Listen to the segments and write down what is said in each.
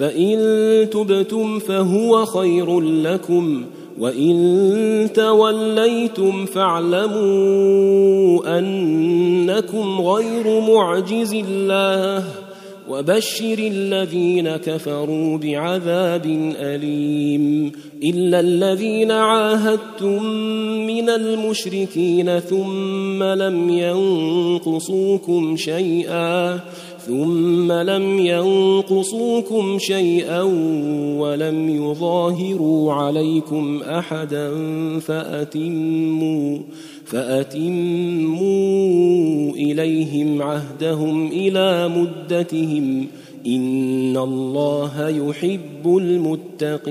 فإن تبتم فهو خير لكم وإن توليتم فاعلموا أنكم غير معجز الله وبشر الذين كفروا بعذاب أليم. إلا الذين عاهدتم من المشركين ثم لم ينقصوكم شيئا ثم لم ينقصوكم شيئا ولم يظاهروا عليكم أحدا فأتموا فأتموا إليهم عهدهم إلى مدتهم. إن الله يحب المتقين.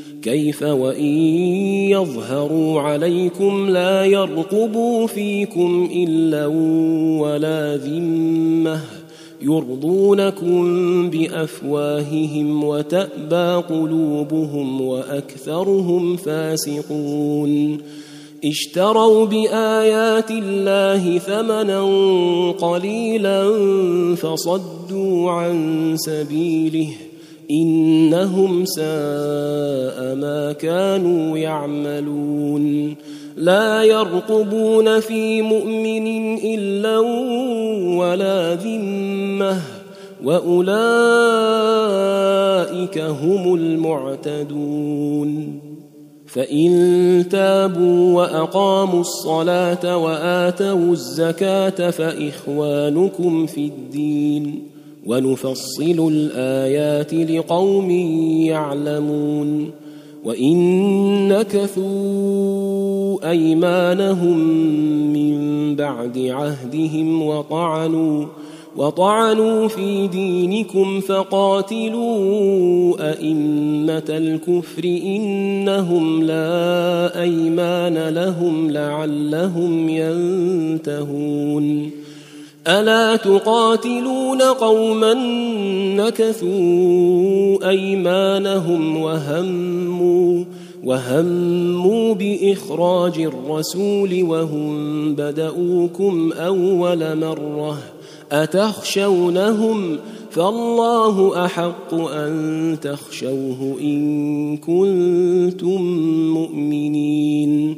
كيف وإن يظهروا عليكم لا يرقبوا فيكم إلا ولا ذمة يرضونكم بأفواههم وتأبى قلوبهم وأكثرهم فاسقون اشتروا بآيات الله ثمنا قليلا فصدوا عن سبيله إنهم ساء ما كانوا يعملون. لا يرقبون في مؤمن إلا ولا ذمة وأولئك هم المعتدون. فإن تابوا وأقاموا الصلاة وآتوا الزكاة فإخوانكم في الدين. ونفصل الآيات لقوم يعلمون وإن نكثوا أيمانهم من بعد عهدهم وطعنوا وطعنوا في دينكم فقاتلوا أئمة الكفر إنهم لا أيمان لهم لعلهم ينتهون ألا تقاتلون قوما نكثوا أيمانهم وهموا وهموا بإخراج الرسول وهم بدأوكم أول مرة أتخشونهم فالله أحق أن تخشوه إن كنتم مؤمنين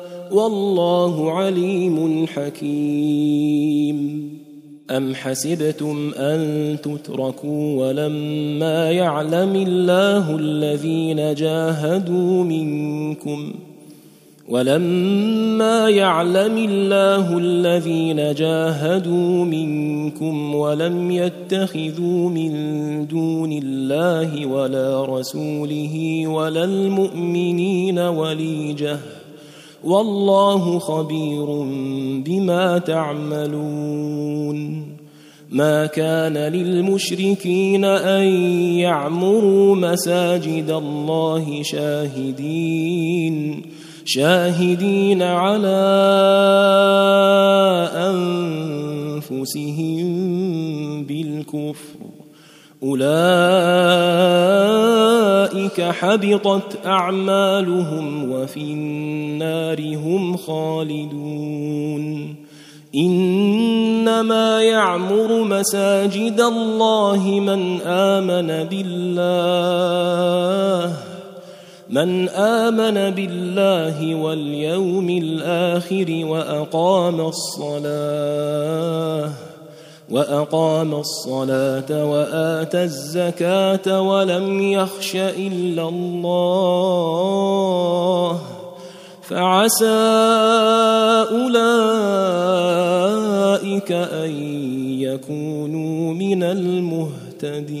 والله عليم حكيم. أم حسبتم أن تتركوا ولما يعلم الله الذين جاهدوا منكم ولما يعلم الله الذين جاهدوا منكم ولم يتخذوا من دون الله ولا رسوله ولا المؤمنين وليجة والله خبير بما تعملون. ما كان للمشركين أن يعمروا مساجد الله شاهدين شاهدين على أنفسهم بالكفر. اولئك حبطت اعمالهم وفي النار هم خالدون انما يعمر مساجد الله من امن بالله من امن بالله واليوم الآخر واقام الصلاه وأقام الصلاة وآتى الزكاة ولم يخش إلا الله فعسى أولئك أن يكونوا من المهتدين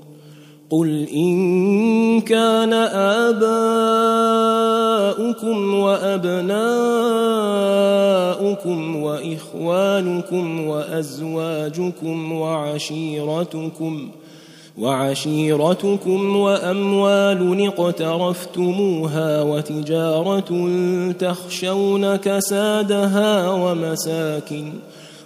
قل ان كان اباؤكم وابناؤكم واخوانكم وازواجكم وعشيرتكم وعشيرتكم واموال اقترفتموها وتجاره تخشون كسادها ومساكن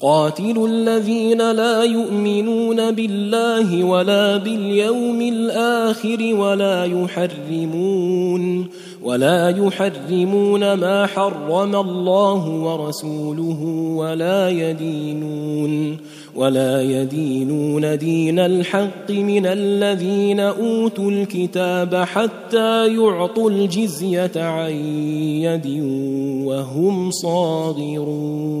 قاتلوا الذين لا يؤمنون بالله ولا باليوم الآخر ولا يحرمون ولا يحرمون ما حرم الله ورسوله ولا يدينون ولا يدينون دين الحق من الذين أوتوا الكتاب حتى يعطوا الجزية عن يد وهم صاغرون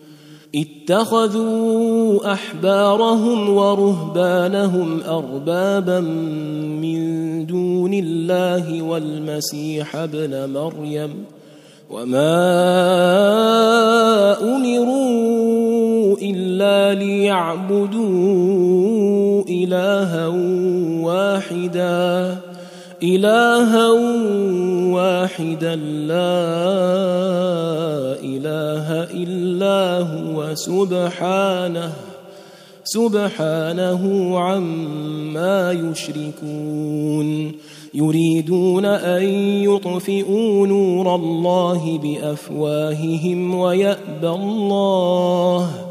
اتخذوا أحبارهم ورهبانهم أربابا من دون الله والمسيح ابن مريم وما أمروا إلا ليعبدوا إلها واحدا إلها واحدا لا إله إلا هو سبحانه سبحانه عما يشركون. يريدون أن يطفئوا نور الله بأفواههم ويأبى الله.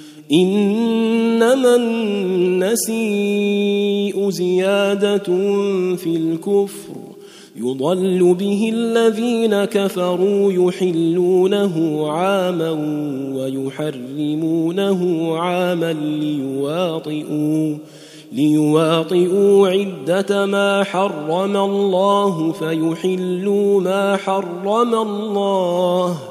إنما النسيء زيادة في الكفر. يضل به الذين كفروا يحلونه عاما ويحرمونه عاما ليواطئوا ليواطئوا عدة ما حرم الله فيحلوا ما حرم الله.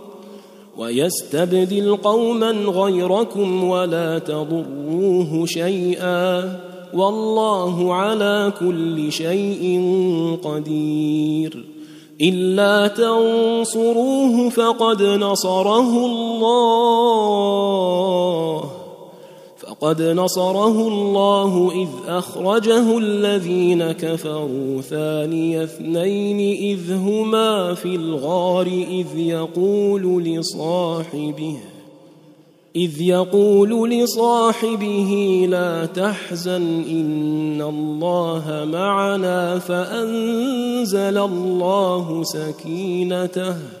ويستبدل قوما غيركم ولا تضروه شيئا والله على كل شيء قدير إلا تنصروه فقد نصره الله فقد نصره الله اذ اخرجه الذين كفروا ثاني اثنين اذ هما في الغار اذ يقول لصاحبه إذ يقول لصاحبه لا تحزن إن الله معنا فأنزل الله سكينته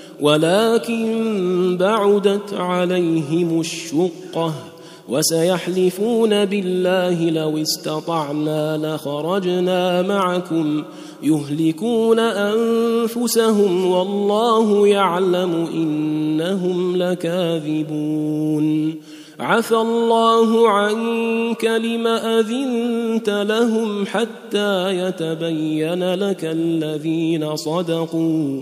ولكن بعدت عليهم الشقة وسيحلفون بالله لو استطعنا لخرجنا معكم يهلكون أنفسهم والله يعلم إنهم لكاذبون. عفى الله عنك لم أذنت لهم حتى يتبين لك الذين صدقوا.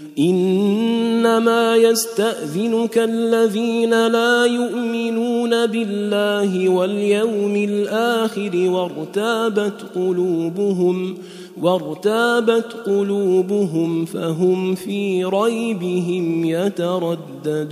إنما يستأذنك الذين لا يؤمنون بالله واليوم الآخر وارتابت قلوبهم وارتابت قلوبهم فهم في ريبهم يترددون.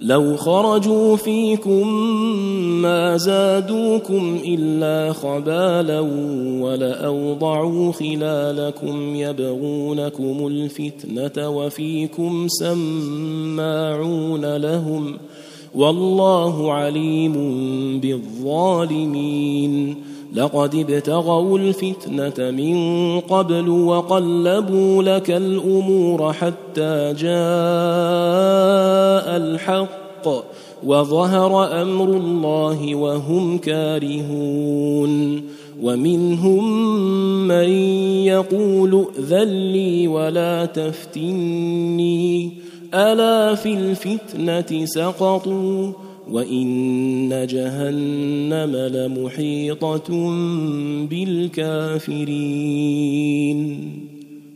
لو خرجوا فيكم ما زادوكم إلا خبالا ولأوضعوا خلالكم يبغونكم الفتنة وفيكم سماعون لهم والله عليم بالظالمين. لقد ابتغوا الفتنة من قبل وقلبوا لك الأمور حتى الحق وظهر أمر الله وهم كارهون ومنهم من يقول ائذن لي ولا تفتني ألا في الفتنة سقطوا وإن جهنم لمحيطة بالكافرين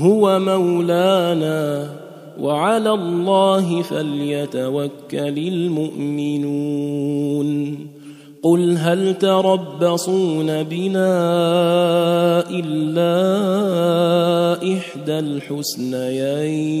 هو مولانا وعلى الله فليتوكل المؤمنون. قل هل تربصون بنا إلا إحدى الحسنيين؟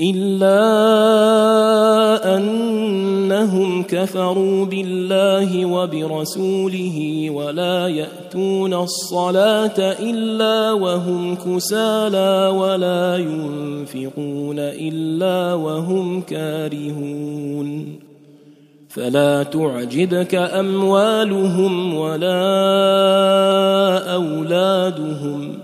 إلا أنهم كفروا بالله وبرسوله ولا يأتون الصلاة إلا وهم كسالى ولا ينفقون إلا وهم كارهون. فلا تعجبك أموالهم ولا أولادهم.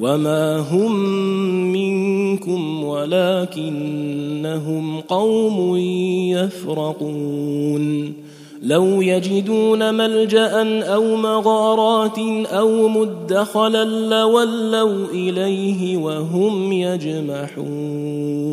وما هم منكم ولكنهم قوم يفرقون لو يجدون ملجا أو مغارات أو مدخلا لولوا اليه وهم يجمحون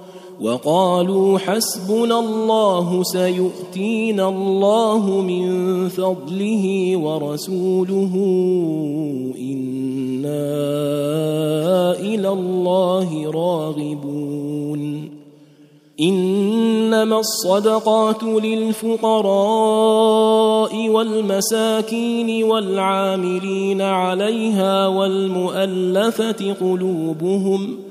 وقالوا حسبنا الله سيؤتينا الله من فضله ورسوله إنا إلى الله راغبون إنما الصدقات للفقراء والمساكين والعاملين عليها والمؤلفة قلوبهم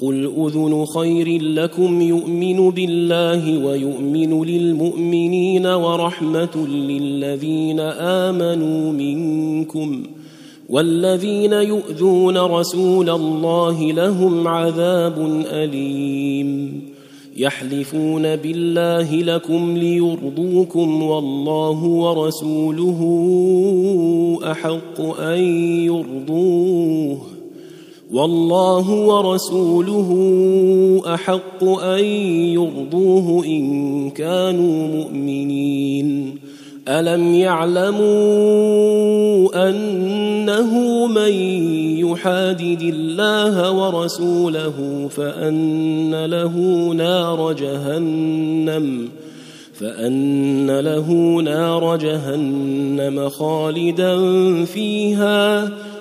قل اذن خير لكم يؤمن بالله ويؤمن للمؤمنين ورحمه للذين امنوا منكم والذين يؤذون رسول الله لهم عذاب اليم يحلفون بالله لكم ليرضوكم والله ورسوله احق ان يرضوه والله ورسوله أحق أن يرضوه إن كانوا مؤمنين. ألم يعلموا أنه من يحادد الله ورسوله فأن له نار جهنم فأن له نار جهنم خالدا فيها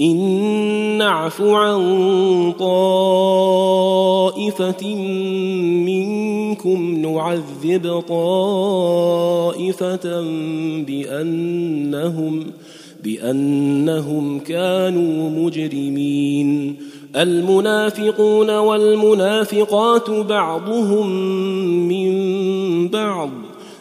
إن نعف عن طائفة منكم نعذب طائفة بأنهم بأنهم كانوا مجرمين. المنافقون والمنافقات بعضهم من بعض.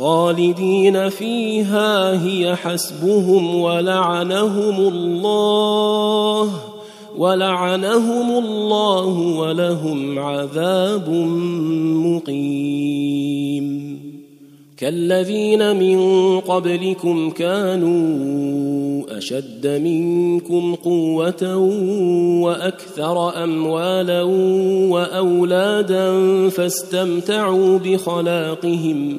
خالدين فيها هي حسبهم ولعنهم الله ولعنهم الله ولهم عذاب مقيم. كالذين من قبلكم كانوا أشد منكم قوة وأكثر أموالا وأولادا فاستمتعوا بخلاقهم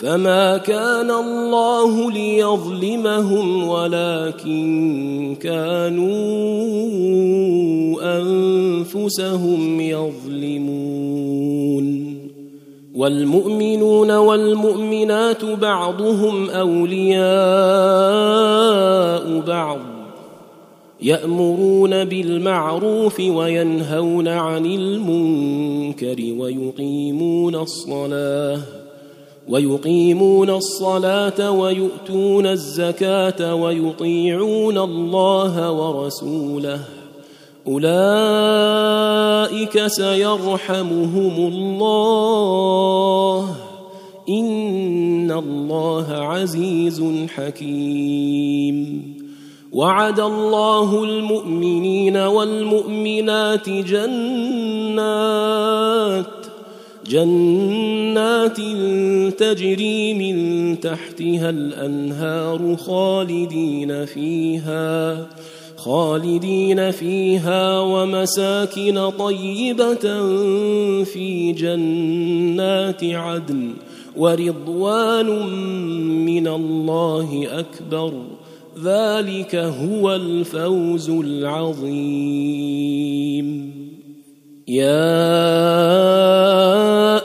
فما كان الله ليظلمهم ولكن كانوا انفسهم يظلمون والمؤمنون والمؤمنات بعضهم اولياء بعض يامرون بالمعروف وينهون عن المنكر ويقيمون الصلاه ويقيمون الصلاة ويؤتون الزكاة ويطيعون الله ورسوله. أولئك سيرحمهم الله. إن الله عزيز حكيم. وعد الله المؤمنين والمؤمنات جنات جنات تجري من تحتها الأنهار خالدين فيها خالدين فيها ومساكن طيبة في جنات عدن ورضوان من الله أكبر. ذلك هو الفوز العظيم. يا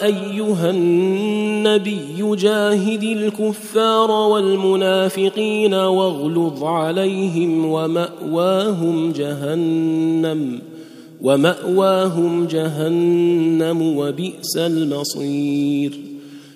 أيها النبي جاهد الكفار والمنافقين واغلظ عليهم ومأواهم جهنم ومأواهم جهنم وبئس المصير.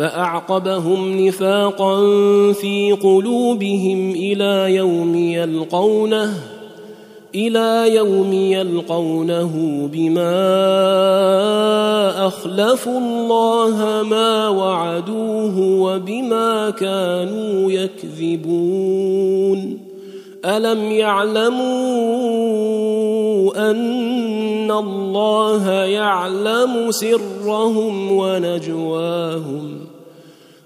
فأعقبهم نفاقا في قلوبهم إلى يوم يلقونه إلى يوم يلقونه بما أخلفوا الله ما وعدوه وبما كانوا يكذبون. ألم يعلموا أن الله يعلم سرهم ونجواهم؟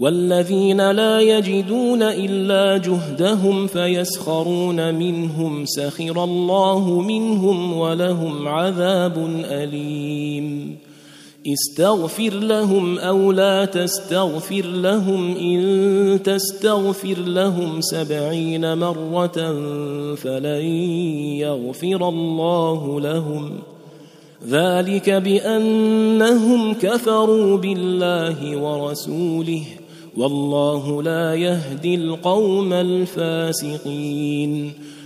والذين لا يجدون إلا جهدهم فيسخرون منهم سخر الله منهم ولهم عذاب أليم. استغفر لهم أو لا تستغفر لهم إن تستغفر لهم سبعين مرة فلن يغفر الله لهم. ذلك بأنهم كفروا بالله ورسوله. والله لا يهدي القوم الفاسقين.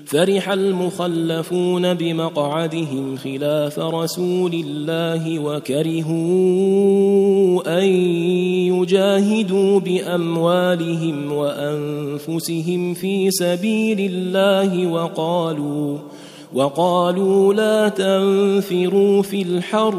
فرح المخلفون بمقعدهم خلاف رسول الله وكرهوا أن يجاهدوا بأموالهم وأنفسهم في سبيل الله وقالوا وقالوا لا تنفروا في الحر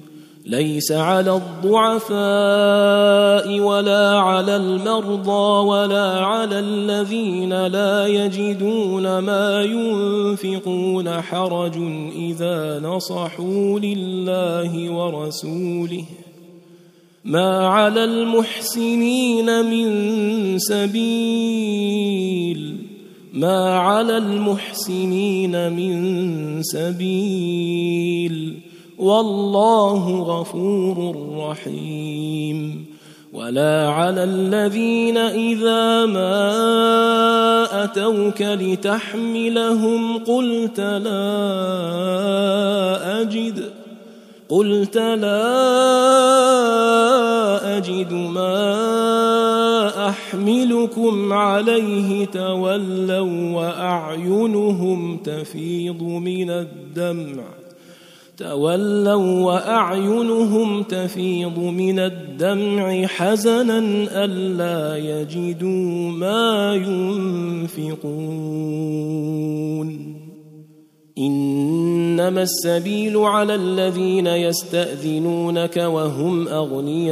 ليس على الضعفاء ولا على المرضى ولا على الذين لا يجدون ما ينفقون حرج إذا نصحوا لله ورسوله. ما على المحسنين من سبيل ما على المحسنين من سبيل. والله غفور رحيم. ولا على الذين إذا ما أتوك لتحملهم قلت لا أجد قلت لا أجد ما أحملكم عليه تولوا وأعينهم تفيض من الدمع. تولوا وأعينهم تفيض من الدمع حزنا ألا يجدوا ما ينفقون. إنما السبيل على الذين يستأذنونك وهم أغنياء.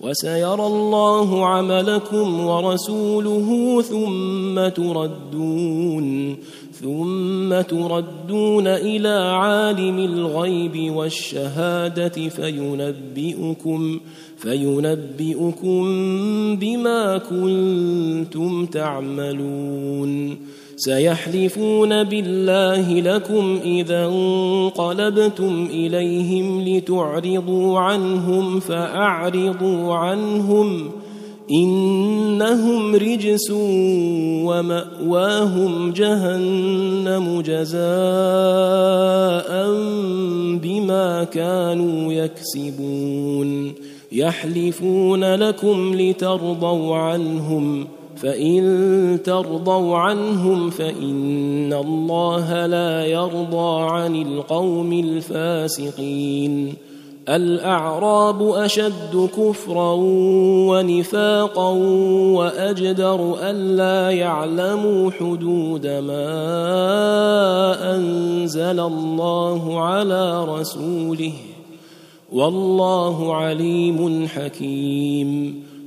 وسيرى الله عملكم ورسوله ثم تردون ثم تردون إلى عالم الغيب والشهادة فينبئكم فينبئكم بما كنتم تعملون. سيحلفون بالله لكم إذا انقلبتم إليهم لتعرضوا عنهم فأعرضوا عنهم إنهم رجس ومأواهم جهنم جزاء بما كانوا يكسبون يحلفون لكم لترضوا عنهم فإن ترضوا عنهم فإن الله لا يرضى عن القوم الفاسقين. الأعراب أشد كفرا ونفاقا وأجدر الا يعلموا حدود ما أنزل الله على رسوله. والله عليم حكيم.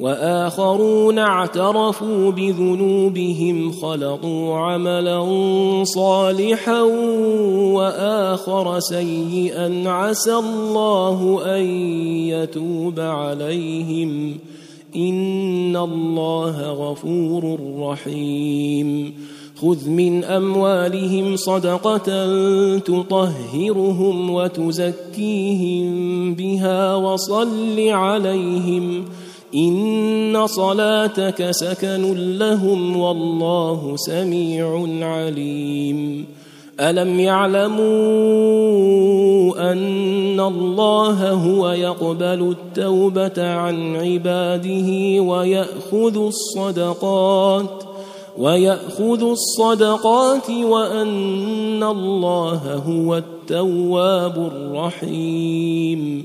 وآخرون اعترفوا بذنوبهم خلطوا عملا صالحا وآخر سيئا عسى الله أن يتوب عليهم. إن الله غفور رحيم. خذ من أموالهم صدقة تطهرهم وتزكيهم بها وصل عليهم. ان صلاتك سكن لهم والله سميع عليم الم يعلموا ان الله هو يقبل التوبه عن عباده وياخذ الصدقات وياخذ الصدقات وان الله هو التواب الرحيم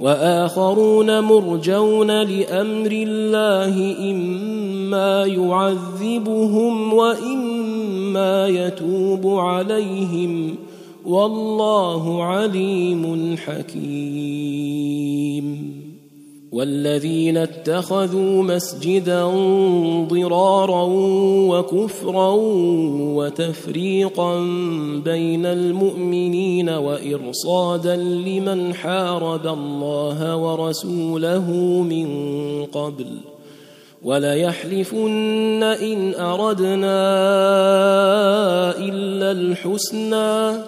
وآخرون مرجون لأمر الله إما يعذبهم وإما يتوب عليهم. والله عليم حكيم. والذين اتخذوا مسجدا ضرارا وكفرا وتفريقا بين المؤمنين وإرصادا لمن حارب الله ورسوله من قبل وليحلفن ان اردنا الا الحسنى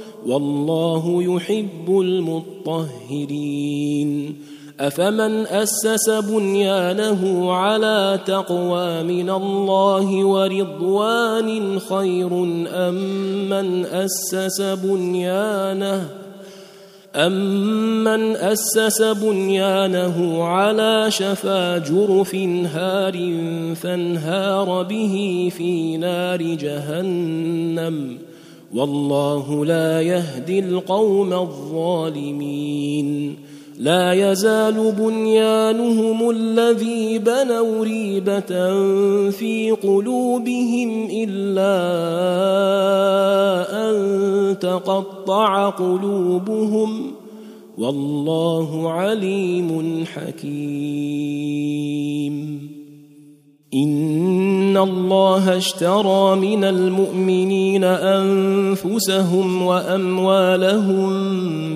والله يحب المطهرين. أفمن أسس بنيانه على تقوى من الله ورضوان خير أم من أسس بنيانه؟ أمن أسس بنيانه على شفا جرف هار فانهار به في نار جهنم؟ والله لا يهدي القوم الظالمين. لا يزال بنيانهم الذي بنوا ريبة في قلوبهم إلا أن تقطع قلوبهم. والله عليم حكيم. ان الله اشترى من المؤمنين انفسهم واموالهم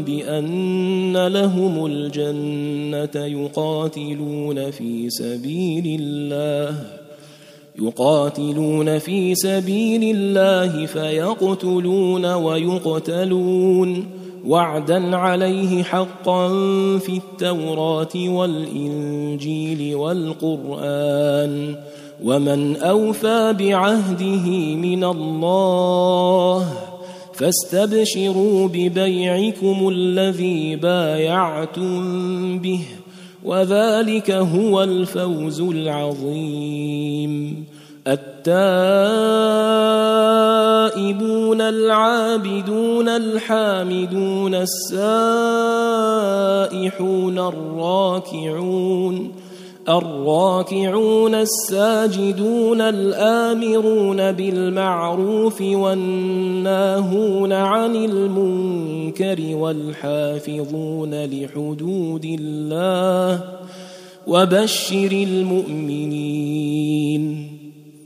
بان لهم الجنه يقاتلون في سبيل الله يقاتلون في سبيل الله فيقتلون ويقتلون وعدا عليه حقا في التوراه والانجيل والقران ومن اوفى بعهده من الله فاستبشروا ببيعكم الذي بايعتم به وذلك هو الفوز العظيم التائبون العابدون الحامدون السائحون الراكعون الراكعون الساجدون الآمرون بالمعروف والناهون عن المنكر والحافظون لحدود الله وبشر المؤمنين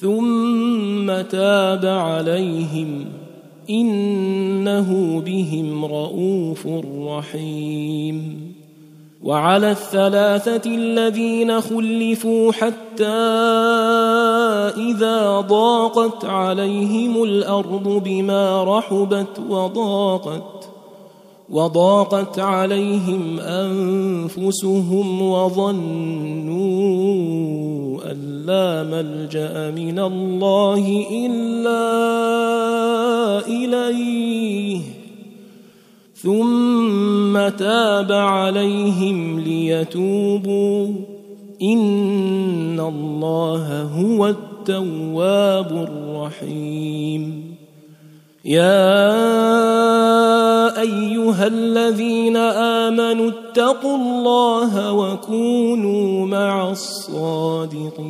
ثم تاب عليهم إنه بهم رءوف رحيم. وعلى الثلاثة الذين خلفوا حتى إذا ضاقت عليهم الأرض بما رحبت وضاقت وضاقت عليهم أنفسهم وظنوا لا ملجأ من الله إلا إليه. ثم تاب عليهم ليتوبوا. إن الله هو التواب الرحيم. يا أيها الذين آمنوا اتقوا الله وكونوا مع الصادقين.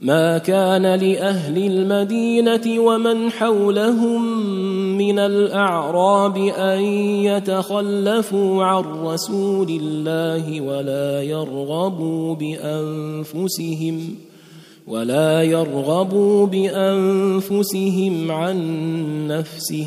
ما كان لأهل المدينة ومن حولهم من الأعراب أن يتخلفوا عن رسول الله ولا يرغبوا بأنفسهم ولا يرغبوا بأنفسهم عن نفسه.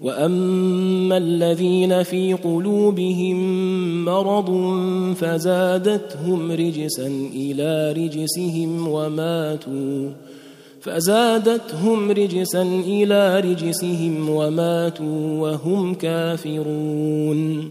واما الذين في قلوبهم مرض فزادتهم رجسا إلى رجسهم وماتوا فزادتهم رجسا إلى رجسهم وماتوا وهم كافرون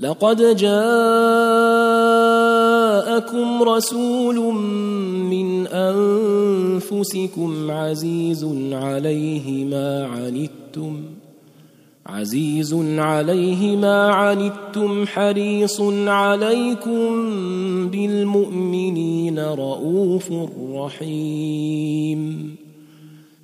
لقد جاءكم رسول من أنفسكم عزيز عليه ما عنتم عزيز عليه ما عنتم حريص عليكم بالمؤمنين رءوف رحيم.